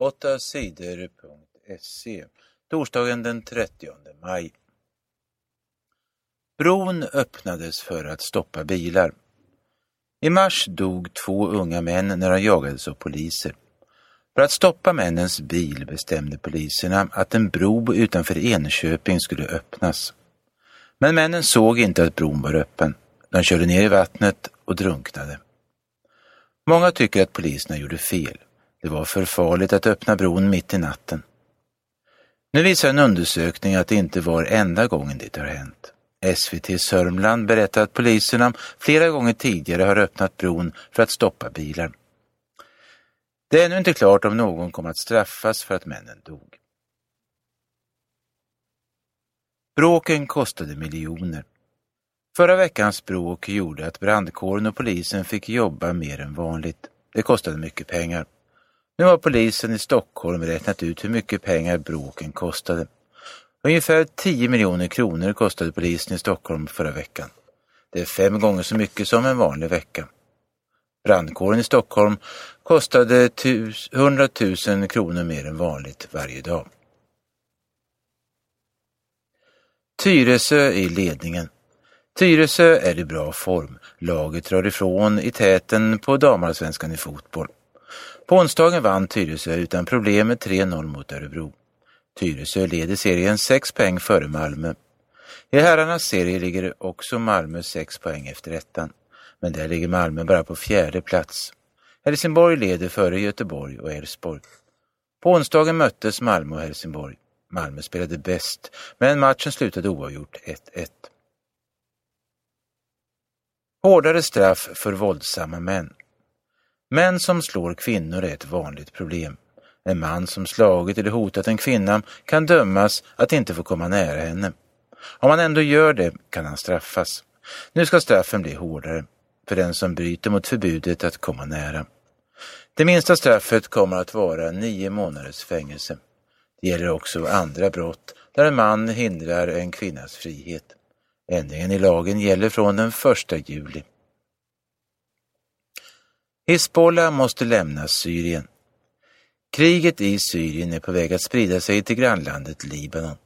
8 sidor.se Torsdagen den 30 maj. Bron öppnades för att stoppa bilar. I mars dog två unga män när de jagades av poliser. För att stoppa männens bil bestämde poliserna att en bro utanför Enköping skulle öppnas. Men männen såg inte att bron var öppen. De körde ner i vattnet och drunknade. Många tycker att poliserna gjorde fel. Det var för farligt att öppna bron mitt i natten. Nu visar en undersökning att det inte var enda gången det har hänt. SVT Sörmland berättar att poliserna flera gånger tidigare har öppnat bron för att stoppa bilar. Det är ännu inte klart om någon kommer att straffas för att männen dog. Bråken kostade miljoner. Förra veckans bråk gjorde att brandkåren och polisen fick jobba mer än vanligt. Det kostade mycket pengar. Nu har polisen i Stockholm räknat ut hur mycket pengar bråken kostade. Ungefär 10 miljoner kronor kostade polisen i Stockholm förra veckan. Det är fem gånger så mycket som en vanlig vecka. Brandkåren i Stockholm kostade 100 000 kronor mer än vanligt varje dag. Tyresö i ledningen. Tyresö är i bra form. Laget drar ifrån i täten på damallsvenskan i fotboll. På onsdagen vann Tyresö utan problem med 3-0 mot Örebro. Tyresö leder serien 6 poäng före Malmö. I herrarnas serie ligger också Malmö 6 poäng efter ettan, men där ligger Malmö bara på fjärde plats. Helsingborg leder före Göteborg och Elfsborg. På onsdagen möttes Malmö och Helsingborg. Malmö spelade bäst, men matchen slutade oavgjort 1-1. Hårdare straff för våldsamma män. Män som slår kvinnor är ett vanligt problem. En man som slagit eller hotat en kvinna kan dömas att inte få komma nära henne. Om han ändå gör det kan han straffas. Nu ska straffen bli hårdare för den som bryter mot förbudet att komma nära. Det minsta straffet kommer att vara nio månaders fängelse. Det gäller också andra brott där en man hindrar en kvinnas frihet. Ändringen i lagen gäller från den 1 juli. Hizbollah måste lämna Syrien. Kriget i Syrien är på väg att sprida sig till grannlandet Libanon.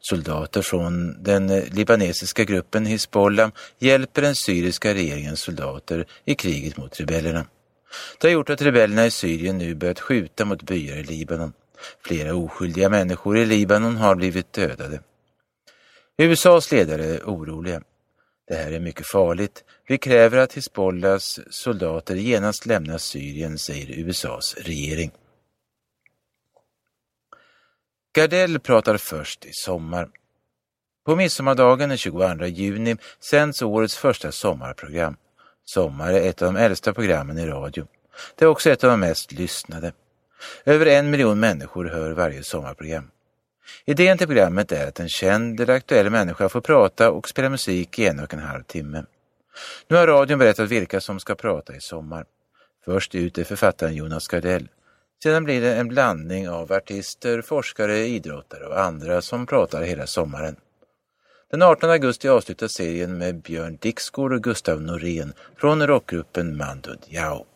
Soldater från den libanesiska gruppen Hizbollah hjälper den syriska regeringens soldater i kriget mot rebellerna. Det har gjort att rebellerna i Syrien nu börjat skjuta mot byar i Libanon. Flera oskyldiga människor i Libanon har blivit dödade. USAs ledare är oroliga. Det här är mycket farligt. Vi kräver att Hizbollahs soldater genast lämnar Syrien, säger USAs regering. Gardell pratar först i sommar. På midsommardagen den 22 juni sänds årets första sommarprogram. Sommar är ett av de äldsta programmen i radio. Det är också ett av de mest lyssnade. Över en miljon människor hör varje sommarprogram. Idén till programmet är att en känd eller aktuell människa får prata och spela musik i en och en halv timme. Nu har radion berättat vilka som ska prata i sommar. Först ut är författaren Jonas Gardell. Sedan blir det en blandning av artister, forskare, idrottare och andra som pratar hela sommaren. Den 18 augusti avslutas serien med Björn Dixgård och Gustav Norén från rockgruppen Mando Diao.